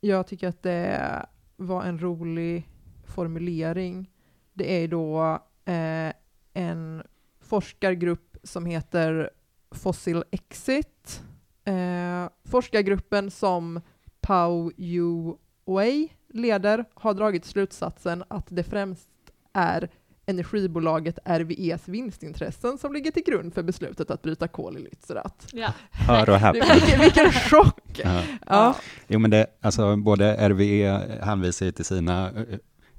jag tycker att det var en rolig formulering. Det är då eh, en forskargrupp som heter Fossil Exit. Eh, forskargruppen som Pao Yu Wei leder har dragit slutsatsen att det främst är energibolaget RWEs vinstintressen som ligger till grund för beslutet att bryta kol i Lützerath. Ja. Hör och häpna. Vilken, vilken chock! Ja. Ja. Jo, men det, alltså, både RWE hänvisar ju till sina eh,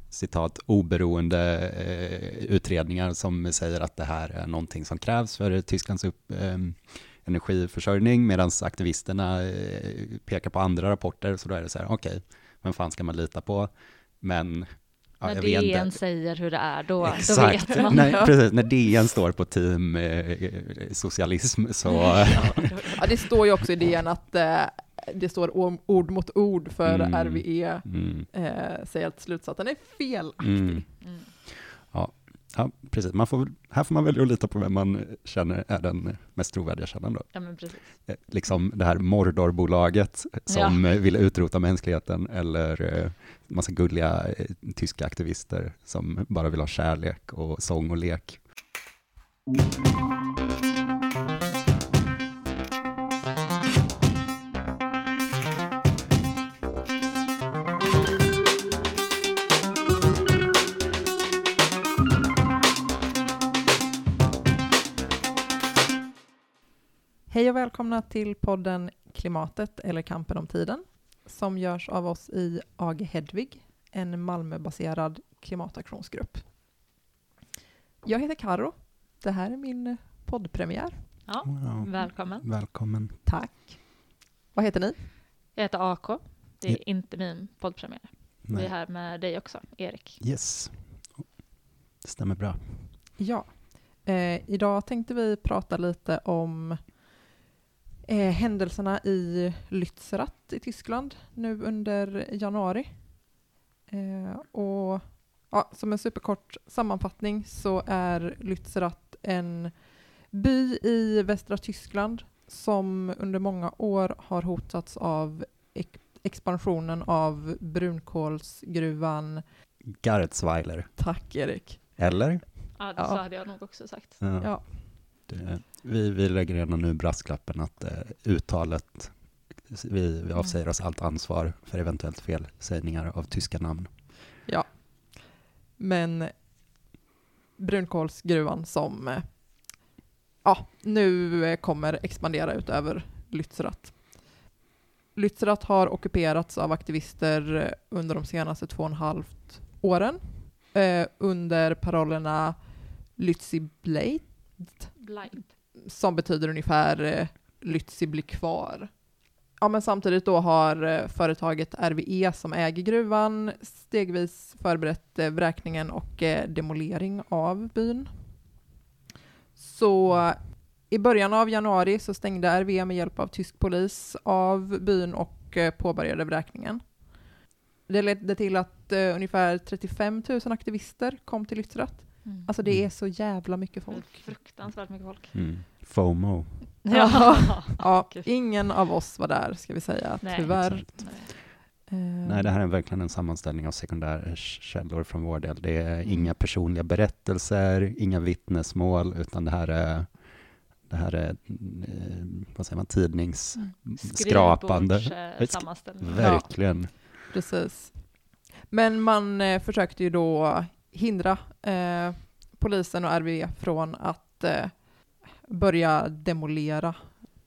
citat oberoende eh, utredningar som säger att det här är någonting som krävs för Tysklands upp, eh, energiförsörjning, medan aktivisterna eh, pekar på andra rapporter, så då är det så här, okej, vem fan ska man lita på? Men ja, När vet inte. DN säger hur det är, då, då Exakt, vet man. när, precis, när DN står på team eh, socialism så, Ja, det står ju också i DN att eh, det står ord mot ord för Mm. RWE mm, eh, säger att slutsatsen är felaktig. mm. Mm. Ja, precis. Man får, här får man välja att lita på vem man känner är den mest trovärdiga källan då. Ja, men precis. Eh, Liksom det här Mordorbolaget som eh, vill utrota mänskligheten eller eh, massa gulliga eh, tyska aktivister som bara vill ha kärlek och sång och lek. Hej välkomna till podden Klimatet eller kampen om tiden som görs av oss i AG Hedvig, en Malmöbaserad klimataktionsgrupp. Jag heter Karo. Det här är min poddpremiär. Ja, Wow. välkommen. Välkommen. Tack. Vad heter ni? Jag heter AK. Det är Ja. inte min poddpremiär. Vi är här med dig också, Erik. Yes. Det stämmer bra. Ja. Eh, idag tänkte vi prata lite om eh, händelserna i Lützerath i Tyskland nu under januari. Eh, och ja, som en superkort sammanfattning så är Lützerath en by i västra Tyskland som under många år har hotats av ex- expansionen av brunkolsgruvan. Garzweiler. Tack Erik. Eller? Ja, det Ja. så hade jag nog också sagt. Ja. Ja. Det, eh, vi, vi lägger redan nu brasklappen att eh, uttalet, vi, vi avsäger oss allt ansvar för eventuellt felsägningar av tyska namn. Ja. Men brunkolsgruvan som eh, ja, nu eh, kommer expandera utöver Lützerath. Lützerath har ockuperats av aktivister eh, under de senaste två och en halvt åren eh, under parollerna Lützi Blade, Blind. som betyder ungefär eh, Lützi blir kvar. Ja, men samtidigt då har eh, företaget RWE som äger gruvan stegvis förberett eh, vräkningen och demolering av byn. Så i början av januari så stängde RWE med hjälp av tysk polis av byn och påbörjade vräkningen. Det ledde till att ungefär 35 000 aktivister kom till yttrat Mm. Alltså det är så jävla mycket folk. fruktansvärt mycket folk. Mm. FOMO. Ja. Ja, ingen av oss var där, ska vi säga, Nej, tyvärr. exakt. Nej. Eh, Nej, det här är verkligen en sammanställning av sekundärkällor från vår del. Det är Mm. inga personliga berättelser, inga vittnesmål, utan det här är, det här är eh, vad säger man, tidningsskrapande. Verkligen. Precis. Men man eh, försökte ju då hindra eh, polisen och RWE från att eh, börja demolera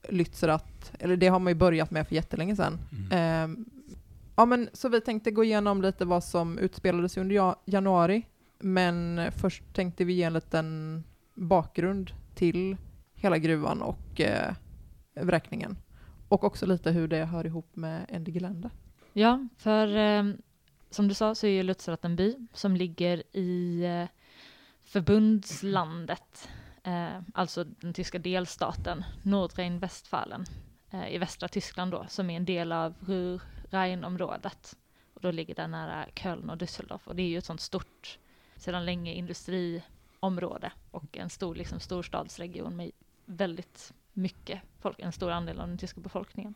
Lützerath. Eller det har man ju börjat med för jättelänge sedan. Mm. Eh, ja, men, så vi tänkte gå igenom lite vad som utspelades under ja- januari. Men först tänkte vi ge en liten bakgrund till hela gruvan och eh, vräkningen. Och också lite hur det hör ihop med Ende Gelände. Ja, för eh, som du sa så är ju Lutzrat en by som ligger i eh, förbundslandet, eh, alltså den tyska delstaten Nordrhein-Westfalen eh, i västra Tyskland då, som är en del av Ruhr-Rhein-området. Och då ligger den nära Köln och Düsseldorf och det är ju ett sånt stort, sedan länge industriområde och en stor liksom, storstadsregion med väldigt mycket folk, en stor andel av den tyska befolkningen.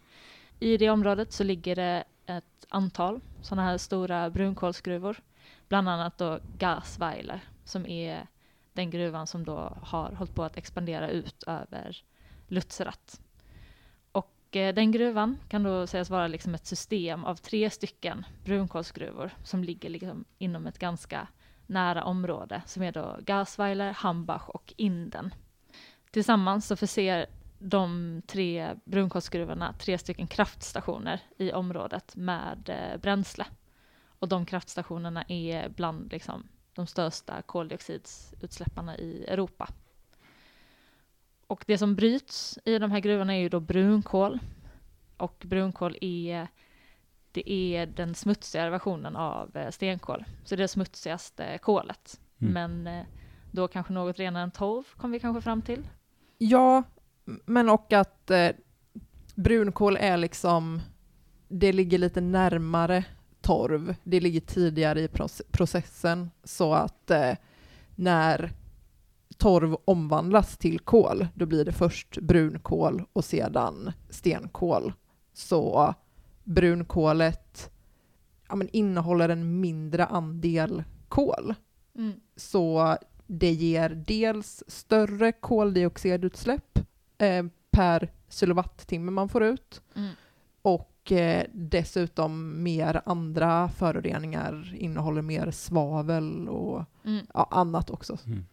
I det området så ligger det ett antal sådana här stora brunkolsgruvor. Bland annat då Gasweiler som är den gruvan som då har hållit på att expandera ut över Lutzerat. Och eh, den gruvan kan då sägas vara liksom ett system av tre stycken brunkolsgruvor som ligger liksom inom ett ganska nära område som är då Gasweiler, Hambach och Inden. Tillsammans så förser de tre brunkolsgruvorna tre stycken kraftstationer i området med eh, bränsle. Och de kraftstationerna är bland liksom, de största koldioxidutsläpparna i Europa. Och det som bryts i de här gruvorna är ju då brunkol. Och brunkol är, det är den smutsigare versionen av eh, stenkol. Så det är det smutsigaste kolet. Mm. Men eh, då kanske något renare än torv kom vi kanske fram till. Ja, men och att eh, brunkol är liksom, det ligger lite närmare torv. Det ligger tidigare i proce- processen så att eh, när torv omvandlas till kol, då blir det först brunkol och sedan stenkol. Så brunkolet ja, men innehåller en mindre andel kol. Mm. Så det ger dels större koldioxidutsläpp eh, per kilowattimme man får ut Mm. och eh, dessutom mer andra föroreningar, innehåller mer svavel och Mm. ja, annat också. Mm.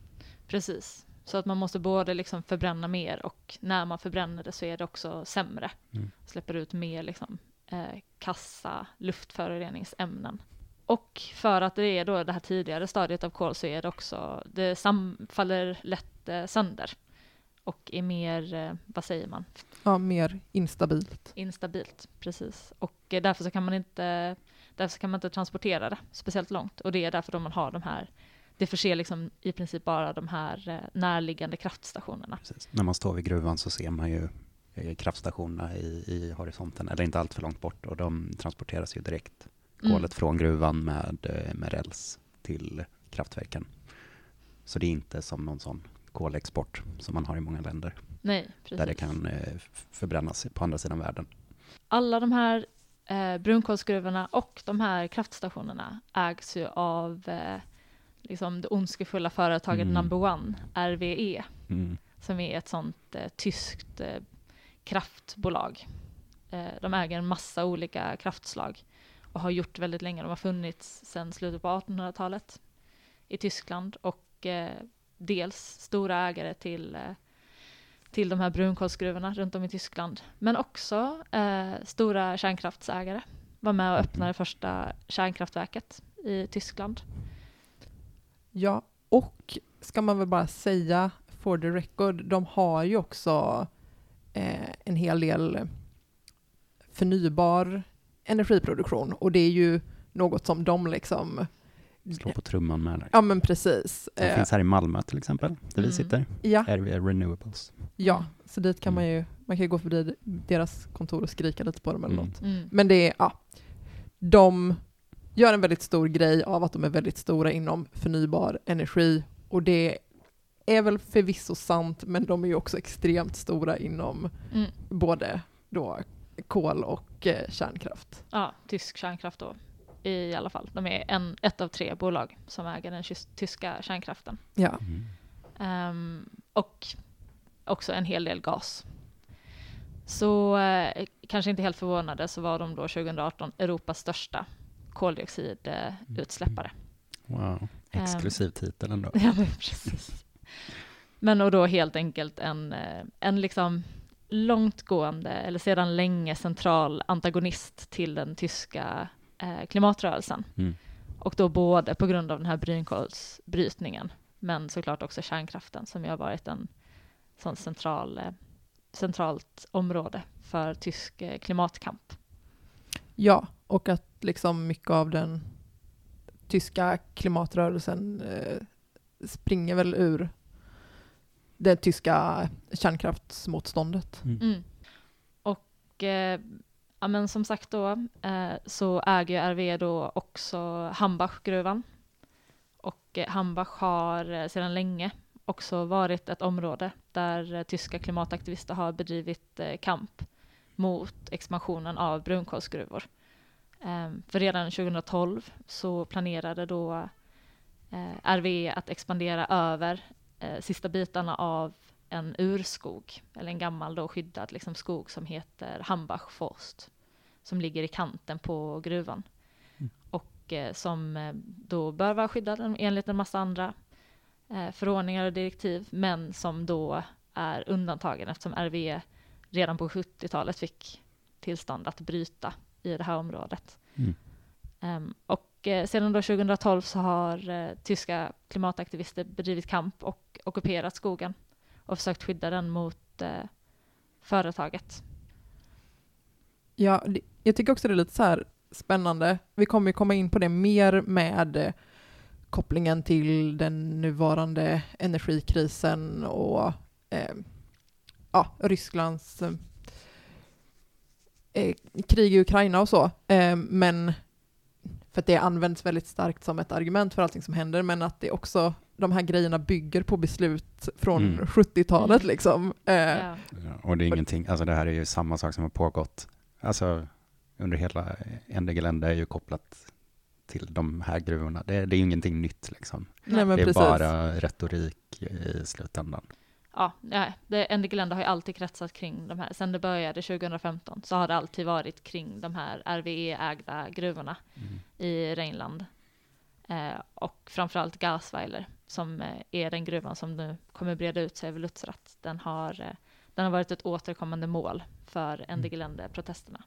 Precis. Så att man måste både liksom förbränna mer och när man förbränner det så är det också sämre. Mm. Släpper ut mer liksom, eh, kassa luftföroreningsämnen. Och för att det är då det här tidigare stadiet av kol så är det också, det samfaller lätt eh, sönder. Och är mer, eh, vad säger man, Ja, mer instabilt. instabilt. Precis. Och eh, därför så kan man inte, därför så kan man inte transportera det speciellt långt. Och det är därför då man har de här, det förser liksom i princip bara de här eh, närliggande kraftstationerna. Precis. När man står vid gruvan så ser man ju kraftstationerna i, i horisonten, eller inte allt för långt bort, och de transporteras ju direkt, Mm. kolet från gruvan med, med räls till kraftverken. Så det är inte som någon sån kolexport som man har i många länder, Nej, precis. där det kan eh, förbrännas på andra sidan världen. Alla de här eh, brunkolsgruvorna och de här kraftstationerna ägs ju av eh, liksom det ondskefulla företaget Mm. Number One, RWE, Mm. som är ett sånt eh, tyskt eh, kraftbolag. De äger en massa olika kraftslag och har gjort väldigt länge. De har funnits sedan slutet på 1800-talet i Tyskland och dels stora ägare till, eh, till de här brunkolsgruvorna runt om i Tyskland, men också eh, stora kärnkraftsägare. Var med och öppnade det första kärnkraftverket i Tyskland. Ja, och ska man väl bara säga for the record, de har ju också eh, en hel del förnybar energiproduktion och det är ju något som de liksom, Slå på trumman med där. ja men precis. Det Eh, finns här i Malmö till exempel, där Mm. vi sitter. ja, RWE Renewables. ja, så dit kan man Mm. ju, man kan ju gå förbi deras kontor och skrika lite på dem eller Mm. något. Mm. Men det är, ja, de gör en väldigt stor grej av att de är väldigt stora inom förnybar energi och det är väl förvisso sant, men de är ju också extremt stora inom Mm. både då kol och eh, kärnkraft. Ja, tysk kärnkraft då. I alla fall. De är en, ett av tre bolag som äger den tyska kärnkraften. Ja, Mm. Ehm, och också en hel del gas. Så eh, kanske inte helt förvånade så var de då 2018 Europas största koldioxidutsläppare. Wow, exklusiv titel ändå. Ja, men precis. Men och då helt enkelt en, eh, en liksom långtgående, eller sedan länge central antagonist till den tyska eh, klimatrörelsen. Mm. Och då både på grund av den här brunkolsbrytningen, men såklart också kärnkraften som ju har varit en sån central, eh, centralt område för tysk eh, klimatkamp. ja, och att liksom mycket av den tyska klimatrörelsen eh, springer väl ur det tyska kärnkraftsmotståndet. Mm. Mm. Och eh, ja, men som sagt då eh, så äger RWE då också Hambachgruvan. Och eh, Hambach har eh, sedan länge också varit ett område där eh, tyska klimataktivister har bedrivit eh, kamp mot expansionen av brunkolsgruvor. Eh, för redan 2012 så planerade då RWE att expandera över sista bitarna av en urskog, eller en gammal då skyddad liksom, skog som heter Hambach Forst, som ligger i kanten på gruvan. Mm. Och eh, som eh, då bör vara skyddad enligt en massa andra eh, förordningar och direktiv, men som då är undantagen eftersom RWE redan på 70-talet fick tillstånd att bryta i det här området. Mm. Um, och eh, sedan då 2012 så har eh, tyska klimataktivister bedrivit kamp och ockuperat skogen och försökt skydda den mot eh, företaget. Ja, jag tycker också det är lite så här spännande. Vi kommer ju komma in på det mer med eh, kopplingen till den nuvarande energikrisen och eh, ja, Rysslands eh, eh, krig i Ukraina och så. Eh, men för att det används väldigt starkt som ett argument för allting som händer, men att det också, de här grejerna bygger på beslut från Mm. 70-talet Mm. liksom. Eh, Ja. Och det är ingenting, alltså det här är ju samma sak som har pågått, alltså under hela Ende Gelände är ju kopplat till de här gruvorna. Det, det är ju ingenting nytt liksom. Nej, men det är precis. bara retorik i slutändan. Ja, nej, det, Ende Gelände har ju alltid kretsat kring de här, sen det började 2015 så har det alltid varit kring de här RWE-ägda gruvorna i Rheinland. Eh, och framförallt Gasweiler som eh, är den gruvan som nu kommer breda ut sig över Lutzrath. Den har, eh, den har varit ett återkommande mål för Ende Gelände-protesterna.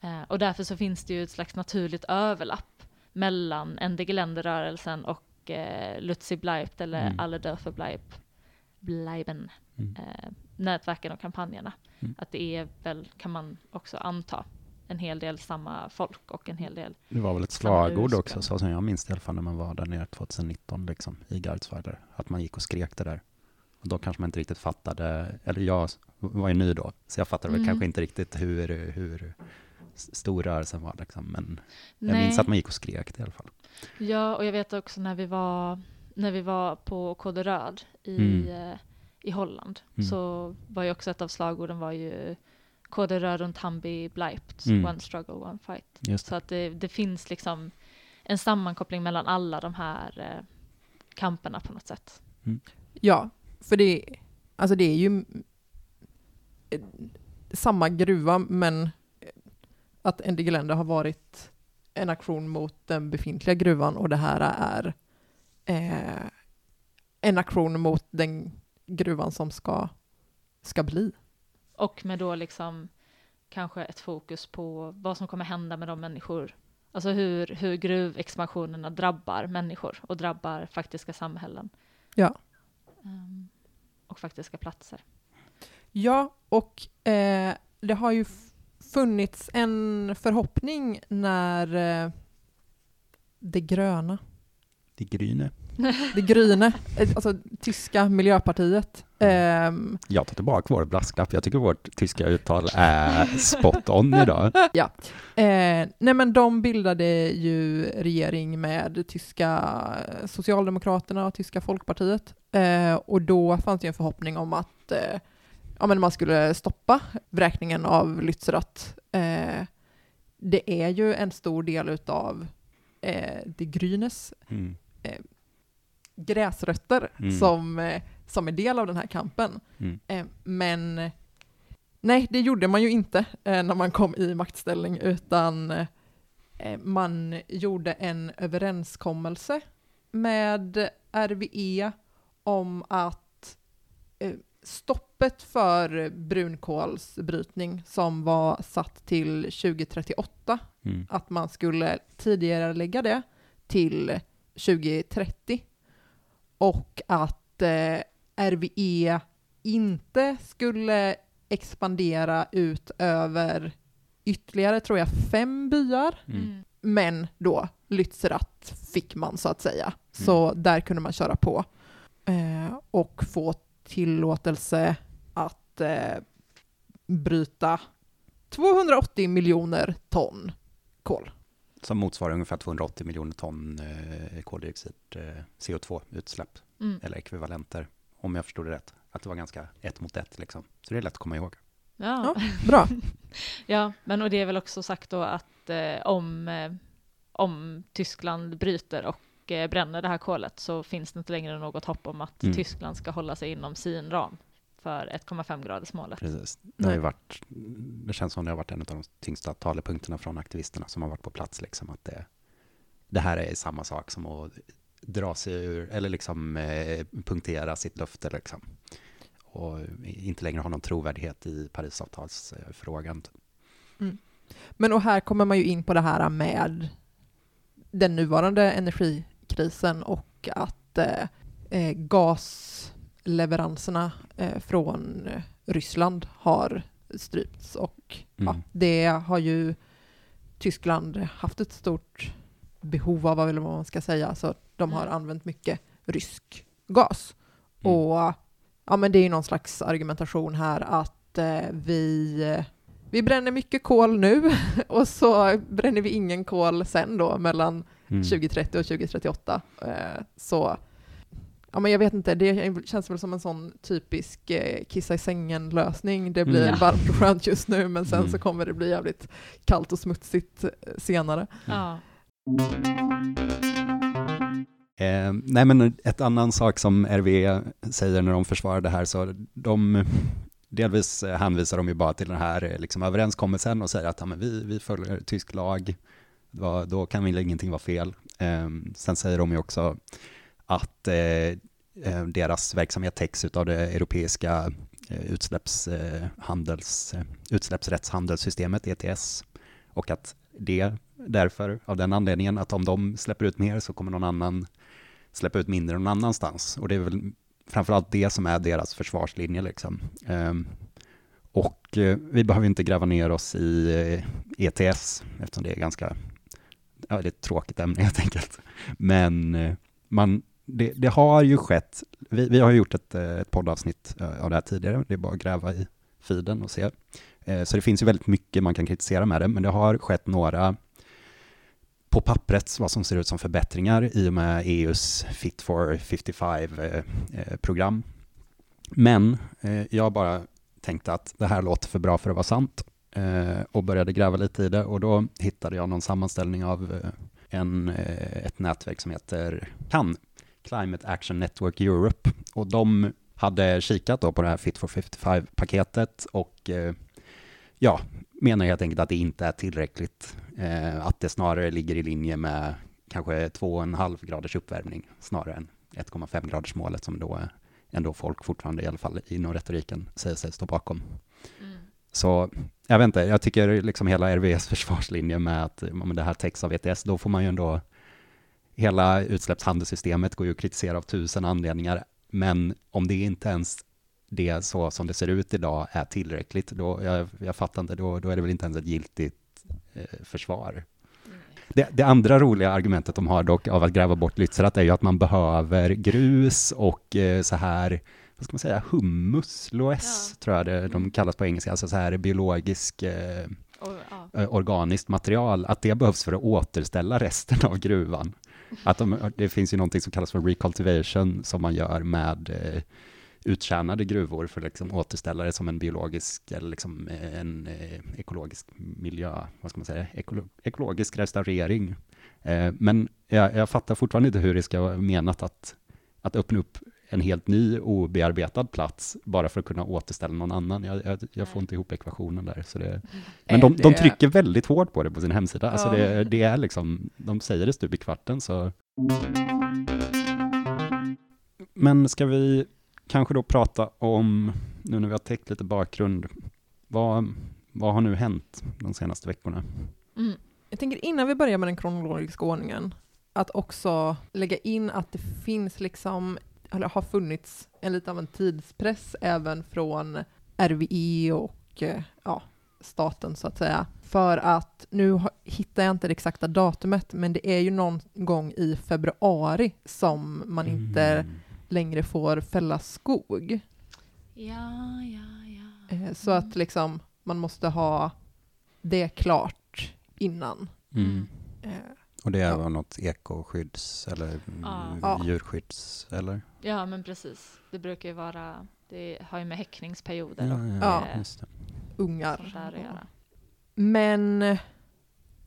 Eh, och därför så finns det ju ett slags naturligt överlapp mellan Ende Gelände-rörelsen och Lutzi Bleibt eller Mm. Alle Dörfer Bleib, Bleiben Mm. nätverken och kampanjerna. Mm. Att det är väl, kan man också anta, en hel del samma folk och en hel del Det var väl ett slagord också, så som jag minns det i alla fall när man var där nere 2019 liksom, i Gardsweiler, att man gick och skrek det där. Och då kanske man inte riktigt fattade, eller jag var ju ny då, så jag fattade väl Mm. kanske inte riktigt hur, hur stor rörelsen var liksom, men jag Nej. minns att man gick och skrek det i alla fall. Ja, och jag vet också när vi var, när vi var på Kode Röd i, Mm. eh, i Holland, Mm. så var ju också ett av slagorden var ju Kode Röd runt Hambi Bleibt, Mm. one struggle, one fight. Just Så att det, det finns liksom en sammankoppling mellan alla de här eh, kamperna på något sätt. Ja, för det, alltså det är ju eh, samma gruva, men eh, att Ende Gelände har varit en aktion mot den befintliga gruvan och det här är eh, en aktion mot den gruvan som ska, ska bli. Och med då liksom kanske ett fokus på vad som kommer hända med de människor, alltså hur, hur gruvexpansionerna drabbar människor och drabbar faktiska samhällen. Ja. Ehm, och faktiska platser. Ja, och eh, det har ju funnits en förhoppning när eh, det gröna det Gryne. Det Grüne, eh, alltså tyska miljöpartiet. Ehm, Jag tar tillbaka vår brasklapp, jag tycker vårt tyska uttal är spot on idag. eh, nej men de bildade ju regering med tyska Socialdemokraterna och tyska Folkpartiet. Eh, och då fanns det en förhoppning om att eh, ja, men man skulle stoppa vräkningen av Lützerath. Eh, det är ju en stor del utav eh, det Grünes Mm. gräsrötter Mm. som, eh, som är del av den här kampen. Mm. Eh, Men nej, det gjorde man ju inte eh, när man kom i maktställning, utan eh, man gjorde en överenskommelse med RWE om att stoppet för brunkolsbrytning som var satt till 2038, Mm. att man skulle tidigare lägga det till 2030 och att eh, RWE inte skulle expandera ut över ytterligare, tror jag, fem byar. Mm. Men då Lützerath fick man så att säga. Så där kunde man köra på. Eh, och få tillåtelse att eh, bryta 280 miljoner ton kol. Som motsvarar ungefär 280 miljoner ton eh, koldioxid, eh, CO2-utsläpp, Mm. eller ekvivalenter, om jag förstod det rätt. Att det var ganska ett mot ett liksom. Så det är lätt att komma ihåg. Ja. Ja, bra. Ja, men och det är väl också sagt då att eh, om, eh, om Tyskland bryter och eh, bränner det här kolet så finns det inte längre något hopp om att Mm. Tyskland ska hålla sig inom sin ram för 1,5 graders målet. Precis. Det, har varit, det känns som det har varit en av de tyngsta talepunkterna från aktivisterna som har varit på plats. Liksom, att det, det här är samma sak som att dra sig ur, eller liksom eh, punktera sitt löfte. Liksom. Och inte längre ha någon trovärdighet i Parisavtalsfrågan. Men och här kommer man ju in på det här med den nuvarande energikrisen och att eh, eh, gasleveranserna eh, från Ryssland har strypts och ja, Mm. det har ju Tyskland haft ett stort behov av, eller vad man ska säga, så de har Mm. använt mycket rysk gas. Mm. Och ja, men det är ju någon slags argumentation här att eh, vi, vi bränner mycket kol nu och så bränner vi ingen kol sen då mellan Mm. 2030 och 2038. Eh, så ja, men jag vet inte, det känns väl som en sån typisk eh, kissa i sängen-lösning. Det blir Mm. varmt och skönt just nu men sen Mm. så kommer det bli jävligt kallt och smutsigt eh, senare. Ja. Eh, nej men ett annan sak som RV säger när de försvarar det här, så de delvis hänvisar de ju bara till den här eh, liksom, överenskommelsen och säger att ja, men vi, vi följer tysk lag, då, då kan väl ingenting vara fel. Eh, sen säger de ju också att eh, eh deras verksamhet täcks av det europeiska eh, eh utsläppsrättshandelssystemet, ETS, och att det därför, av den anledningen, att om de släpper ut mer så kommer någon annan släppa ut mindre någon annanstans. Och det är väl framförallt det som är deras försvarslinje. Liksom. Ehm, och eh, vi behöver inte gräva ner oss i eh, ETS, eftersom det är ganska, ja, det är ett tråkigt ämne helt enkelt. Men eh, man, det, det har ju skett, vi, vi har gjort ett, ett poddavsnitt av det här tidigare, det är bara att gräva i feeden och se. Så det finns ju väldigt mycket man kan kritisera med det, men det har skett några på pappret vad som ser ut som förbättringar i och med EUs Fit for 55-program. Eh, eh, Men eh, jag bara tänkte att det här låter för bra för att vara sant och började gräva lite i det och då hittade jag någon sammanställning av en, ett nätverk som heter CAN, Climate Action Network Europe. Och de hade kikat då på det här Fit for 55-paketet och ja, menar helt enkelt att det inte är tillräckligt. Eh, att det snarare ligger i linje med kanske 2,5 graders uppvärmning snarare än 1,5 graders målet som då ändå folk fortfarande i alla fall inom retoriken säger sig stå bakom. Mm. Så jag vet inte, jag tycker liksom hela RVs försvarslinje med att men det här täcks av ETS, då får man ju ändå hela utsläppshandelssystemet går ju att kritisera av tusen anledningar, men om det inte ens det så som det ser ut idag är tillräckligt, då, jag, jag fattar inte, då, då är det väl inte ens ett giltigt försvar. Det, det andra roliga argumentet de har dock av att gräva bort Lützerath är ju att man behöver grus och eh, så här, vad ska man säga, hummus, loess Ja. tror jag det, de Mm. kallas på engelska, alltså så här biologisk eh, Och, ja. eh, organiskt material, att det behövs för att återställa resten av gruvan. Att de, det finns ju någonting som kallas för recultivation som man gör med eh, uttjänade gruvor för att liksom återställa det som en biologisk eller liksom eh, en eh, ekologisk miljö, vad ska man säga, ekolo ekologisk restaurering. Eh, men jag, jag fattar fortfarande inte hur det ska vara menat att, att öppna upp en helt ny obearbetad plats bara för att kunna återställa någon annan. Jag, jag, jag får inte ihop ekvationen där. Så det, Är men de, de trycker väldigt hårt på det på sin hemsida. Alltså det, det är liksom, de säger det stup i kvarten så. Men ska vi kanske då prata om, nu när vi har täckt lite bakgrund, vad, vad har nu hänt de senaste veckorna? Mm. Jag tänker innan vi börjar med den kronologiska ordningen, att också lägga in att det finns liksom, eller har funnits en lite av en tidspress även från RVE och eh, ja, staten så att säga. För att, nu hittar jag inte det exakta datumet, men det är ju någon gång i februari som man inte Mm. Längre får fälla skog. Ja, ja, ja. Eh, Så att liksom man måste ha det klart innan. Mm. Eh, Och det är Ja. något ekoskydds eller mm, Ja. Ja. djurskydds eller? Ja, men precis. Det brukar ju vara, det har ju med häckningsperioder Ja, och ja, Ja. Just det. ungar. sånt där att göra. Men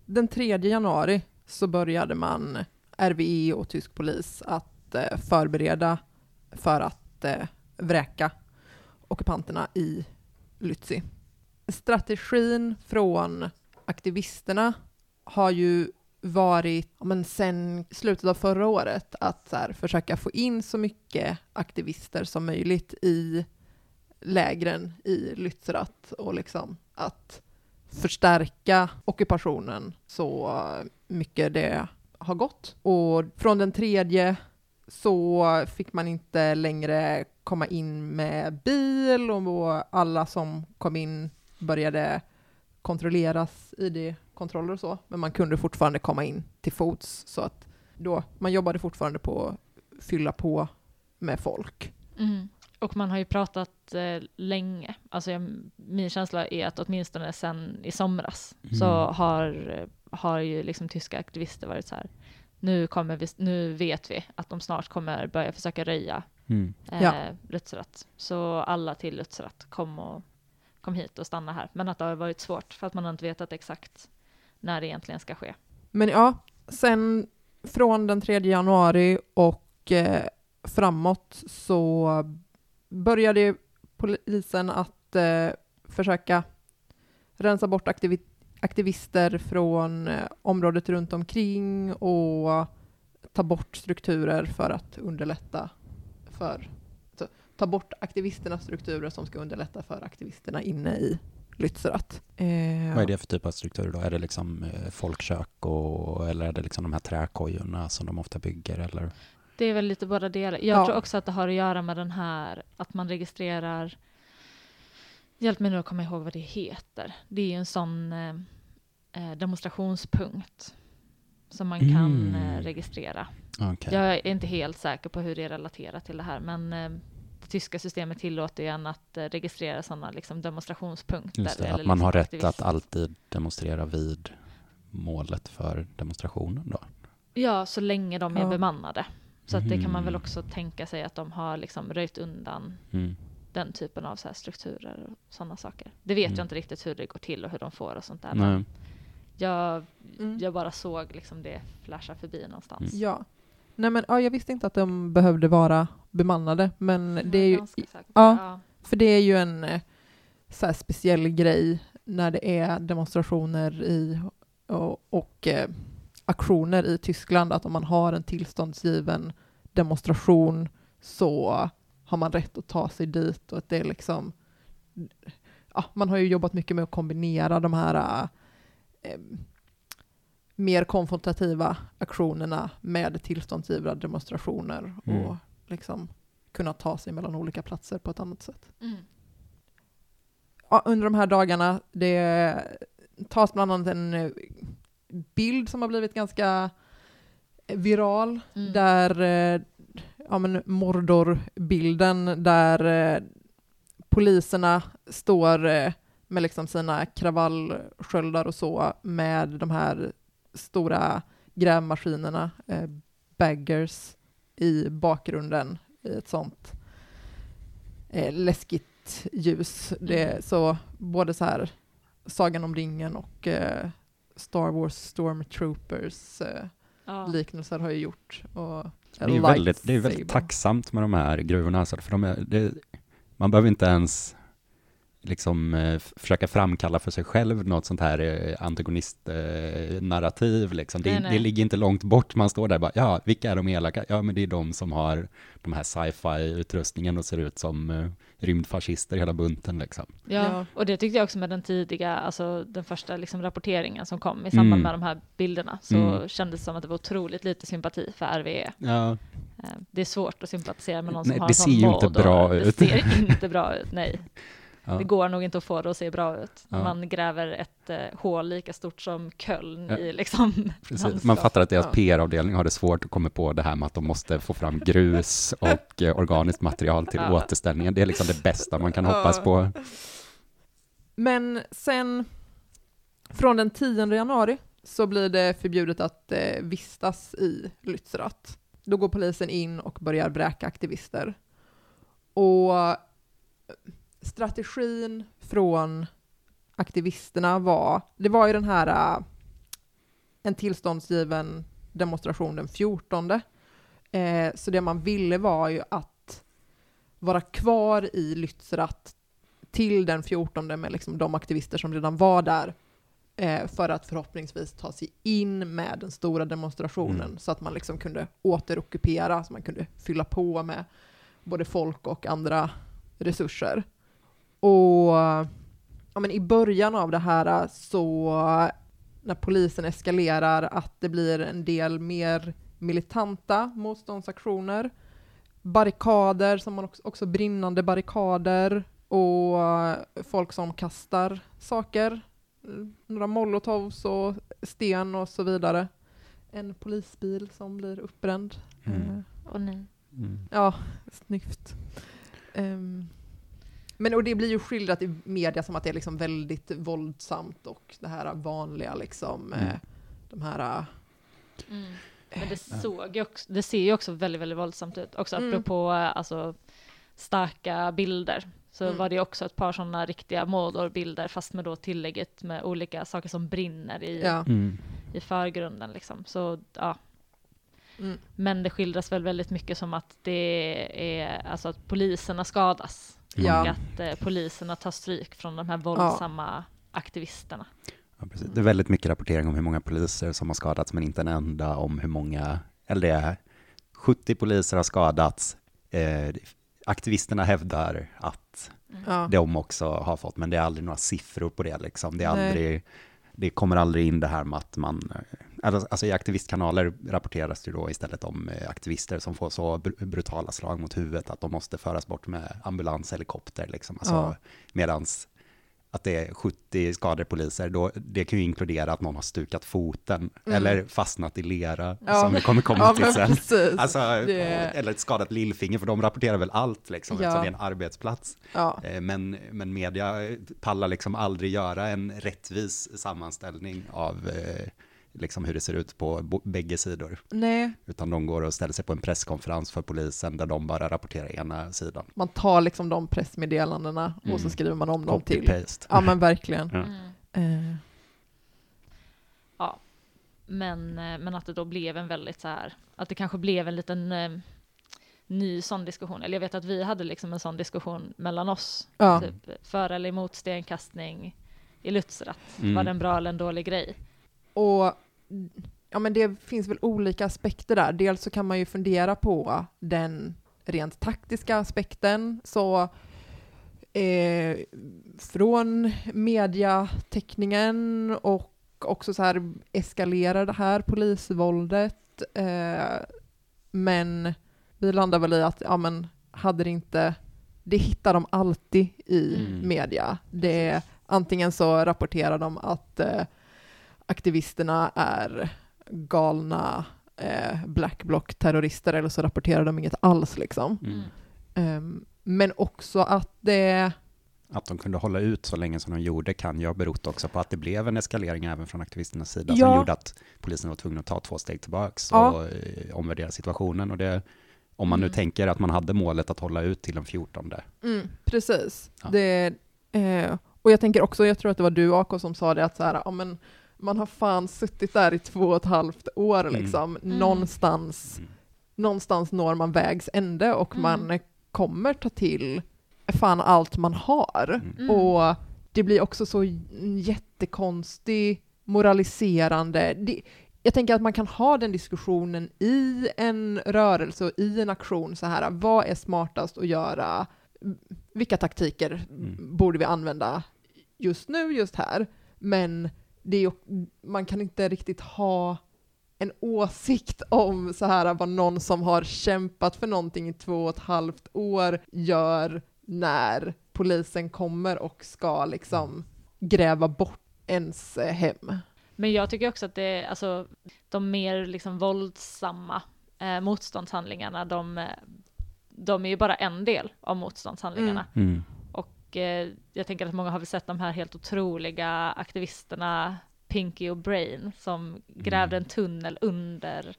den 3 januari så började man, RVE och tysk polis, att eh, förbereda för att eh, vräka ockupanterna i Lützi. Strategin från aktivisterna har ju varit, men sen slutet av förra året, att så här, försöka få in så mycket aktivister som möjligt i lägren i Lützerath och liksom att förstärka ockupationen så mycket det har gått. Och från den tredje så fick man inte längre komma in med bil och alla som kom in började kontrolleras ID-kontroller och så, men man kunde fortfarande komma in till fots så att då, man jobbade fortfarande på att fylla på med folk. Mm. Och man har ju pratat eh, länge, alltså jag, min känsla är att åtminstone sen i somras Mm. så har, har ju liksom tyska aktivister varit så här, nu, kommer vi, nu vet vi att de snart kommer börja försöka röja Mm. eh, Ja. Lützerath. Så alla till Lützerath kom, och, kom hit och stanna här. Men att det har varit svårt för att man har inte vetat exakt när det egentligen ska ske. Men ja, sen från den 3 januari och eh, framåt så började polisen att eh, försöka rensa bort aktivi- aktivister från eh, området runt omkring och ta bort strukturer för att underlätta för alltså, ta bort aktivisternas strukturer som ska underlätta för aktivisterna inne i Lützerath. Eh, Vad är det för typ av struktur då? Är det liksom eh, folkkök och, eller är det liksom de här träkojorna som de ofta bygger? Eller? Det är väl lite båda delar. Jag Ja. tror också att det har att göra med den här att man registrerar Hjälp mig nu att komma ihåg vad det heter. Det är ju en sån demonstrationspunkt som man kan Mm. eh, registrera. Okej. Jag är inte helt säker på hur det är relaterat till det här, men eh, det tyska systemet tillåter ju en att eh, registrera sådana liksom, demonstrationspunkter. Det, eller att man liksom har rätt aktivist- att alltid demonstrera vid målet för demonstrationen då? Ja, så länge de är Ja. bemannade. Så att det kan man väl Mhm. också tänka sig att de har liksom röjt undan Mm. den typen av så här strukturer och sådana saker. Det vet Mm. jag inte riktigt hur det går till och hur de får och sånt där. Jag, Mm. jag bara såg liksom det flasha förbi någonstans. Mm. Ja. Nej men ja, jag visste inte att de behövde vara bemannade, men det är ju, ja. för det är ju en eh, så här speciell grej när det är demonstrationer i, och, och eh, aktioner i Tyskland, att om man har en tillståndsgiven demonstration så har man rätt att ta sig dit och att det är liksom, ja, man har ju jobbat mycket med att kombinera de här eh, mer konfrontativa aktionerna med tillståndsgivna demonstrationer Mm. och liksom kunna ta sig mellan olika platser på ett annat sätt. Mm. Ja, under de här dagarna, det tas bland annat en eh, bild som har blivit ganska viral, Mm. där eh, ja, men Mordor-bilden, där eh, poliserna står eh, med liksom sina kravallsköldar och så med de här stora grävmaskinerna, eh, baggers, i bakgrunden i ett sånt eh, läskigt ljus. Det, Mm. Så både så här Sagan om ringen och eh, Star Wars Stormtroopers eh, Ja. liknelser har ju gjort. Och Det är väldigt, det är väldigt tacksamt med de här gruvorna, alltså, för de är, det, man behöver inte ens liksom eh, försöka framkalla för sig själv något sånt här eh, antagonist-narrativ. liksom. det, Nej, nej. det ligger inte långt bort, man står där och bara, ja, vilka är de elaka? Ja, men det är de som har de här sci-fi-utrustningen och ser ut som eh, rymdfascister hela bunten. Liksom. Ja, Ja. och det tyckte jag också med den tidiga, alltså den första liksom rapporteringen som kom i samband Mm. med de här bilderna, så Mm. kändes det som att det var otroligt lite sympati för RWE. Ja, Eh, Det är svårt att sympatisera med någon Nej, som har det en sån ser ju inte bra Det ut. ser inte bra ut, nej. ja. Det går nog inte att få det att se bra ut. Ja. Man gräver ett eh, hål lika stort som Köln Ja. i liksom. Man fattar att deras Ja. PR-avdelning har det svårt att komma på det här med att de måste få fram grus och eh, organiskt material till Ja. återställningen. Det är liksom det bästa man kan Ja. hoppas på. Men sen från den 10 januari så blir det förbjudet att eh, vistas i Lützerath. Då går polisen in och börjar vräka aktivister. Och strategin från aktivisterna var, det var ju den här, uh, en tillståndsgiven demonstration den 14. Eh, så det man ville var ju att vara kvar i Lützerath till den 14 med liksom de aktivister som redan var där eh, för att förhoppningsvis ta sig in med den stora demonstrationen Mm. så att man liksom kunde återockupera, så man kunde fylla på med både folk och andra resurser. Och ja, men i början av det här så när polisen eskalerar att det blir en del mer militanta motståndsaktioner, barrikader, som man också, också brinnande barrikader och folk som kastar saker, några molotovs och sten och så vidare. En polisbil som blir uppbränd. Mm. Eh, Och nej. Mm. Ja, snyggt. Ehm, men och det blir ju skildrat i media som att det är liksom väldigt våldsamt och det här vanliga liksom, eh, Mm. de här... Mm. Men det, såg ju också, det ser ju också väldigt, väldigt våldsamt ut. Också Mm. apropå eh, alltså, starka bilder. Så Mm. var det också ett par sådana riktiga Mordor-bilder fast med då tillägget med olika saker som brinner i, Ja. Mm. i förgrunden. Liksom. Så, ja. Mm. Men det skildras väl väldigt mycket som att det är alltså att poliserna skadas. Ja. Och att eh, poliserna tar stryk från de här våldsamma aktivisterna. Ja, precis. Det är väldigt mycket rapportering om hur många poliser som har skadats, men inte en enda om hur många, eller det är 70 poliser har skadats. Eh, aktivisterna hävdar att Ja. de också har fått, men det är aldrig några siffror på det. Liksom. Det, är aldrig, det kommer aldrig in det här med att man... Alltså, alltså i aktivistkanaler rapporteras det då istället om eh, aktivister som får så br- brutala slag mot huvudet att de måste föras bort med ambulans, helikopter. Liksom. Alltså, Ja. Medans att det är 70 skadade poliser, då, det kan ju inkludera att någon har stukat foten Mm. eller fastnat i lera, Ja. som vi kommer komma Ja, till sen. precis. Alltså, Det- Eller ett skadat lillfinger, för de rapporterar väl allt, liksom, Ja. eftersom det är en arbetsplats. Ja. Eh, Men, men media pallar liksom aldrig göra en rättvis sammanställning av eh, liksom hur det ser ut på bägge sidor. Nej, Utan de går och ställer sig på en presskonferens för polisen där de bara rapporterar ena sidan. man tar liksom de pressmeddelandena och så Mm. skriver man om dem till. Copy-paste. Ja men verkligen. Ja. Mm. Eh, Ja, men, eh, men att det då blev en väldigt så här, att det kanske blev en liten eh, ny sån diskussion. Eller jag vet att vi hade liksom en sån diskussion mellan oss. ja. Typ för eller emot stenkastning i Lützerath. Mm. Var det en bra eller en dålig grej? Och ja, men det finns väl olika aspekter där. Dels så kan man ju fundera på den rent taktiska aspekten. Så eh, från mediateckningen och också så här eskalerar det här polisvåldet. Eh, men vi landar väl i att ja, men hade det inte, det hittar de alltid i Mm. media. Det, antingen så rapporterar de att eh, aktivisterna är galna eh, black bloc-terrorister eller så rapporterar de inget alls liksom. Mm. Ehm, men också att det, Att de kunde hålla ut så länge som de gjorde kan ju ha berott också på att det blev en eskalering även från aktivisternas sida Ja. som gjorde att polisen var tvungen att ta två steg tillbaks Ja. och eh, omvärdera situationen. Och det, om man nu Mm. tänker att man hade målet att hålla ut till den 14. mm, precis. Ja. Det, eh, och jag tänker också, jag tror att det var du AK som sa det, att så här, ja, men man har fan suttit där i två och ett halvt år Mm. liksom. Mm. Någonstans, Mm. någonstans når man vägs ände och Mm. man kommer ta till fan allt man har. Mm. Mm. Och det blir också så jättekonstig, moraliserande. Det, jag tänker att man kan ha den diskussionen i en rörelse och i en aktion så här, vad är smartast att göra? Vilka taktiker Mm. borde vi använda just nu, just här? Men det är, ju- man kan inte riktigt ha en åsikt om så här vad någon som har kämpat för någonting i två och ett halvt år gör när polisen kommer och ska liksom gräva bort ens hem. Men jag tycker också att det, alltså, de mer liksom våldsamma eh, motståndshandlingarna, de, eh, de är ju bara en del av motståndshandlingarna. Mm. Och eh, jag tänker att många har väl sett de här helt otroliga aktivisterna, Pinky och Brain, som grävde en tunnel under,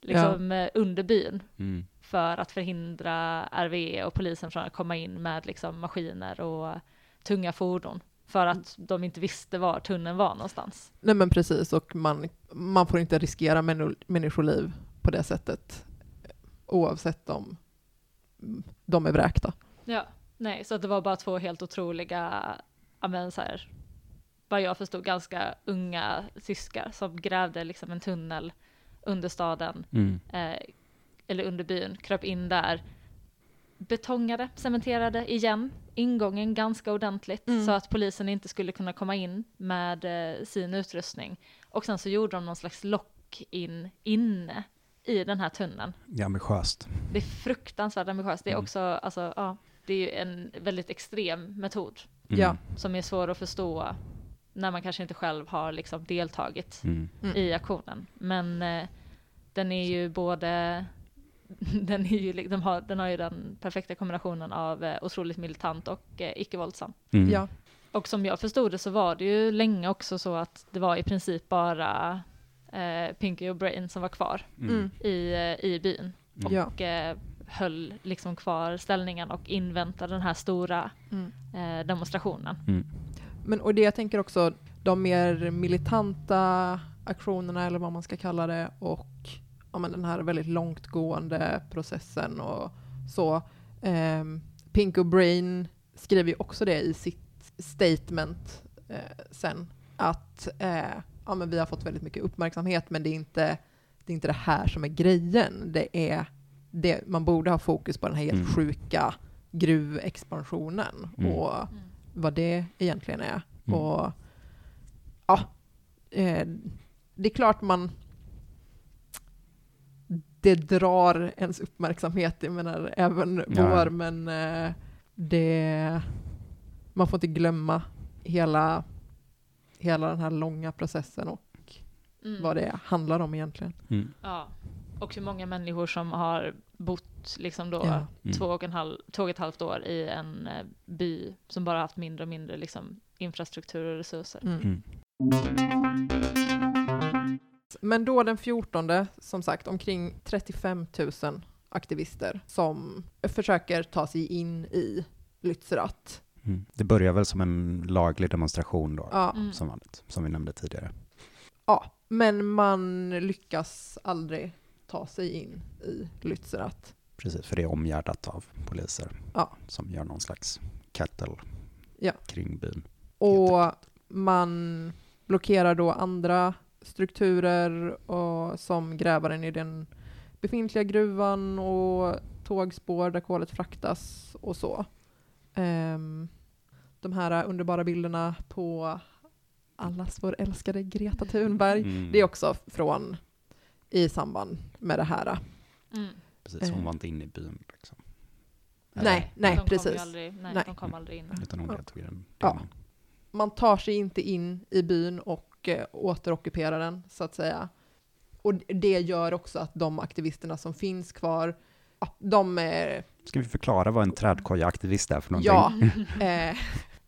liksom, eh, under byn Mm. för att förhindra RVE och polisen från att komma in med liksom, maskiner och tunga fordon. för att de inte visste var tunneln var någonstans. Nej men precis, och man, man får inte riskera människoliv på det sättet oavsett om de är vräkta. Ja, nej, så att det var bara två helt otroliga, men så här, vad jag förstod, ganska unga tyskar som grävde liksom en tunnel under staden, Mm. eh, eller under byn, kröp in där, betongade, cementerade igen ingången ganska ordentligt Mm. så att polisen inte skulle kunna komma in med eh, sin utrustning. Och sen så gjorde de någon slags lock-in inne i den här tunneln. Det är ambitiöst. Det är fruktansvärt ambitiöst. Det är Mm. också, alltså, ja, det är ju en väldigt extrem metod Mm. Som är svår att förstå när man kanske inte själv har liksom deltagit Mm. Mm. i aktionen. Men eh, den är ju både, den, är ju, den, har, den har ju den perfekta kombinationen av eh, otroligt militant och eh, icke-våldsam. Mm. Ja. Och som jag förstod det så var det ju länge också så att det var i princip bara eh, Pinky och Brain som var kvar Mm. i, eh, i byn Mm. Ja. Eh, höll liksom kvar ställningen och inväntade den här stora Mm. eh, demonstrationen. Mm. Men, och det jag tänker också, de mer militanta aktionerna eller vad man ska kalla det och ja, men den här väldigt långtgående processen och så. Pink och Brain skriver ju också det i sitt statement eh, sen att eh, ja, men vi har fått väldigt mycket uppmärksamhet men det är inte det, är inte det här som är grejen. Det är det, man borde ha fokus på den här helt Mm. sjuka gruvexpansionen Mm. och vad det egentligen är. Mm. Och ja, eh, det är klart man det drar ens uppmärksamhet, jag menar även Ja. vår, men eh, det man får inte glömma hela, hela den här långa processen och Mm. vad det handlar om egentligen. Mm. Ja, och hur många människor som har bott liksom då Ja. Mm. två, och en halv, två och ett halvt år i en eh, by som bara haft mindre och mindre liksom, infrastruktur och resurser. Mm. Mm. Men då den 14, som sagt, omkring 35 000 aktivister som försöker ta sig in i Lützerath. Mm. Det börjar väl som en laglig demonstration då, Ja, Mm. som vanligt, som vi nämnde tidigare. ja, men man lyckas aldrig ta sig in i Lützerath. Precis, för det är omgärdat av poliser Ja. som gör någon slags kettle Ja. kring byn. Och man blockerar då andra strukturer och, som grävaren i den befintliga gruvan och tågspår där kolet fraktas och så. Ehm, de här underbara bilderna på allas vår älskade Greta Thunberg, Mm. det är också från i samband med det här. Mm. Precis, hon eh. var inte inne i byn. Liksom. Nej, nej, de precis. Aldrig, nej, Nej. de kom aldrig in. Utan hon deltog i den. Ja. man tar sig inte in i byn och eh, återockuperar den, så att säga. Och det gör också att de aktivisterna som finns kvar, de är, Ska vi förklara vad en trädkojaaktivist är för någonting? ja, eh,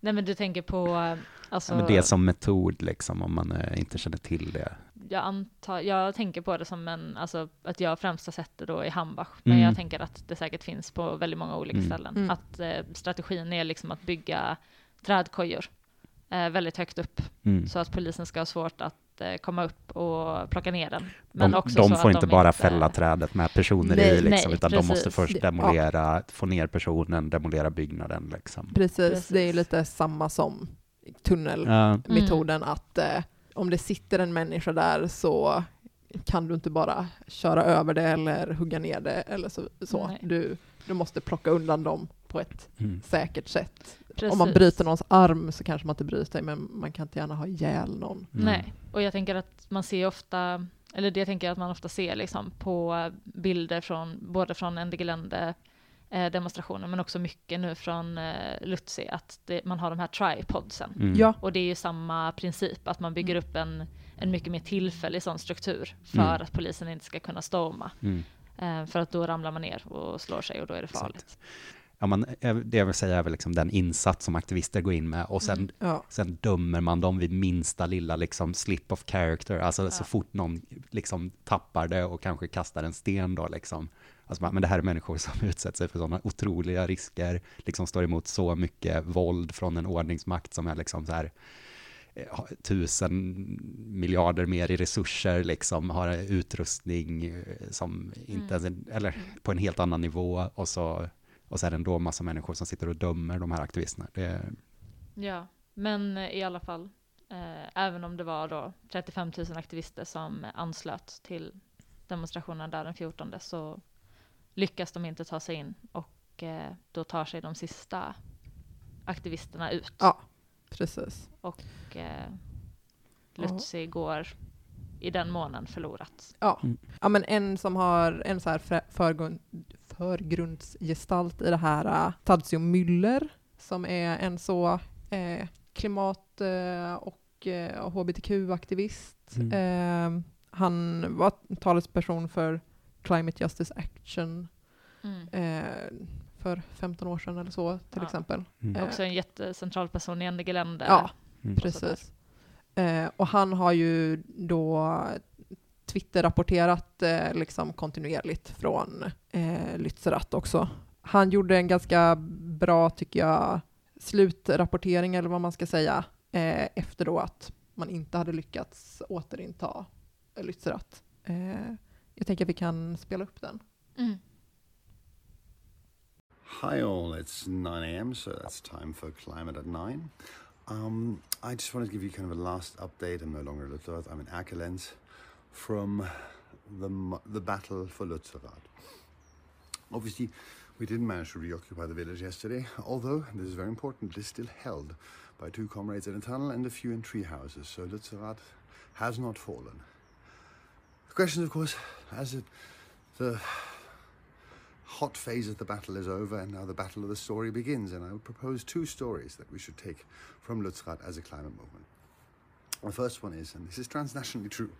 Nej men du tänker på, eh, alltså, Ja, men det som metod liksom, om man eh, inte känner till det. Jag, antar, jag tänker på det som en, alltså att jag främst har sett det då i Hambach, men Mm. jag tänker att det säkert finns på väldigt många olika Mm. ställen. Mm. Att eh, strategin är liksom att bygga trädkojor eh, väldigt högt upp, Mm. så att polisen ska ha svårt att eh, komma upp och plocka ner den. De, också de så får att inte de bara fälla trädet med personer Nej, i, liksom, nej, utan de måste precis. först demolera, få ner personen, demolera byggnaden. Liksom. precis, Precis. det är lite samma som tunnelmetoden, Ja, att eh, om det sitter en människa där så kan du inte bara köra över det eller hugga ner det eller så. så. Nej. Du, du måste plocka undan dem på ett mm. säkert sätt. Precis. Om man bryter någons arm så kanske man inte bryter, men man kan inte gärna ha ihjäl någon. Mm. Nej, och jag tänker att man ser ofta, eller det tänker jag att man ofta ser liksom på bilder från, både från Endegelände eh, demonstrationen men också mycket nu från eh, Lutzi, att det, man har de här tripodsen. Mm. Ja, Och det är ju samma princip, att man bygger Mm. upp en, en mycket mer tillfällig sån struktur för Mm. att polisen inte ska kunna storma. Mm. Eh, för att då ramlar man ner och slår sig och då är det farligt. ja, man, det jag vill säga är väl liksom den insats som aktivister går in med och sen, Mm. Ja, sen dömer man dem vid minsta lilla liksom slip of character, alltså så Ja. fort någon liksom tappar det och kanske kastar en sten då liksom. Alltså, men det här är människor som utsätter sig för sådana otroliga risker, liksom står emot så mycket våld från en ordningsmakt som är liksom så här eh, tusen miljarder mer i resurser, liksom, har utrustning eh, som inte Mm. ens, eller på en helt annan nivå och så, och så är det ändå massa människor som sitter och dömer de här aktivisterna. Det, Ja, men eh, i alla fall, eh, även om det var då 35 000 aktivister som anslöt till demonstrationen där den 14 så lyckas de inte ta sig in och eh, då tar sig de sista aktivisterna ut. Ja. precis. Och eh, Lutzi går i den månen förlorat. Ja. Mm. ja, men en som har en så här för- förgrund, förgrundsgestalt i det här, uh, Tadzio Müller, som är en så eh, klimat eh, och eh, hbtq-aktivist. Mm. Eh, han var talesperson för Climate Justice Action Mm. eh, för 15 år sedan eller så till Ja. exempel. mm. Eh, Också en jättecentral person i Ende Gelände. Ja, Mm. Precis. Eh, och han har ju då Twitter-rapporterat eh, liksom kontinuerligt från eh, Lützerath också. Han gjorde en ganska bra, tycker jag, slutrapportering eller vad man ska säga, eh, efter då att man inte hade lyckats återinta Lützerath. Eh, jag tänker att vi kan spela upp den. Mm. Hi all, it's 9 a.m., so that's time for Climate at 9. Um, I just wanted to give you kind of a last update. I'm no longer at Lutzerat, I'm in Akelens from the, the battle for Lutzerat. Obviously, we didn't manage to reoccupy the village yesterday, although, this is very important, it is still held by two comrades in a tunnel and a few in tree houses, so Lutzerat has not fallen. Question, of course, as it, the hot phase of the battle is over and now the battle of the story begins. And I would propose two stories that we should take from Lutzrat as a climate movement. The first one is, and this is transnationally true,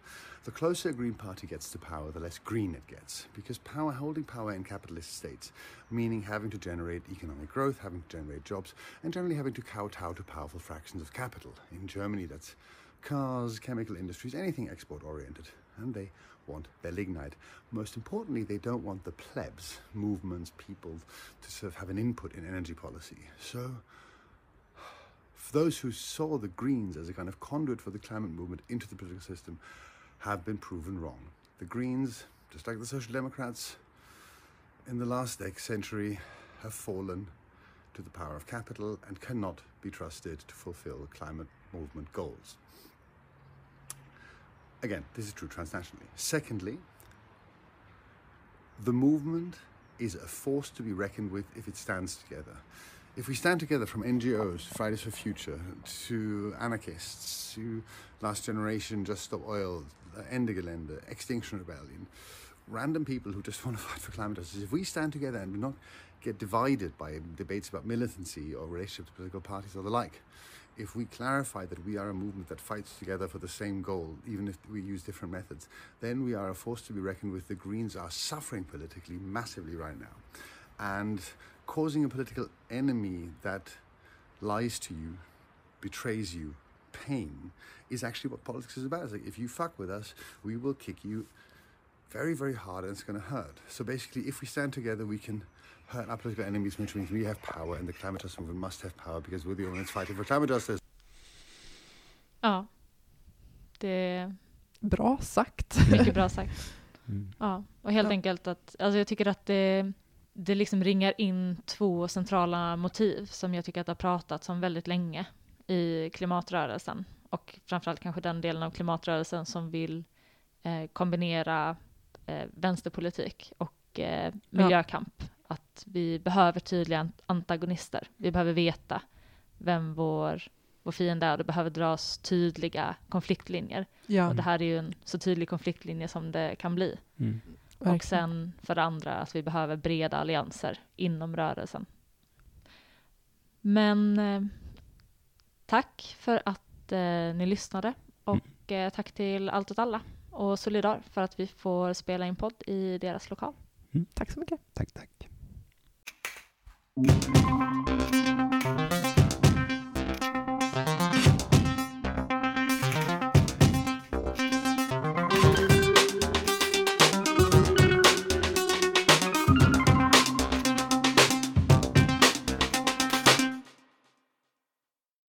the closer a Green Party gets to power, the less green it gets. Because power, holding power in capitalist states, meaning having to generate economic growth, having to generate jobs, and generally having to kowtow to powerful fractions of capital. In Germany, that's cars, chemical industries, anything export oriented. And they want their lignite. Most importantly, they don't want the plebs, movements, people to sort of have an input in energy policy. So, for those who saw the Greens as a kind of conduit for the climate movement into the political system have been proven wrong. The Greens, just like the Social Democrats in the last century, have fallen to the power of capital and cannot be trusted to fulfill the climate movement goals. Again, this is true transnationally. Secondly, the movement is a force to be reckoned with if it stands together. If we stand together from NGOs, Fridays for Future, to anarchists, to Last Generation, Just Stop Oil, Ende Gelände, Extinction Rebellion, random people who just want to fight for climate justice, if we stand together and do not get divided by debates about militancy or relationship to political parties or the like, if we clarify that we are a movement that fights together for the same goal, even if we use different methods, then we are a force to be reckoned with. The Greens are suffering politically massively right now. And causing a political enemy that lies to you, betrays you, pain, is actually what politics is about. It's like if you fuck with us, we will kick you very, very hard and it's going to hurt. So basically, if we stand together, we can hurt our political enemies, which means we have power, and the climate justice movement must have power because we're the only ones fighting for climate justice. Ja, det är Bra sagt. mycket bra sagt. Mm. Ja, och helt Ja. enkelt att, alltså jag tycker att det, det liksom ringar in två centrala motiv som jag tycker att det har pratats om väldigt länge i klimatrörelsen och framförallt kanske den delen av klimatrörelsen som vill eh, kombinera eh, vänsterpolitik och eh, miljökamp. Att vi behöver tydliga ant- antagonister. Vi behöver veta vem vår, vår fiende är och det behöver dras tydliga konfliktlinjer. Ja, Och det här är ju en så tydlig konfliktlinje som det kan bli. Mm. Och sen för det andra att vi behöver breda allianser inom rörelsen. Men eh, tack för att eh, ni lyssnade och eh, tack till Allt åt alla och Solidar för att vi får spela in podd i deras lokal. Tack så mycket. Tack, tack. うん。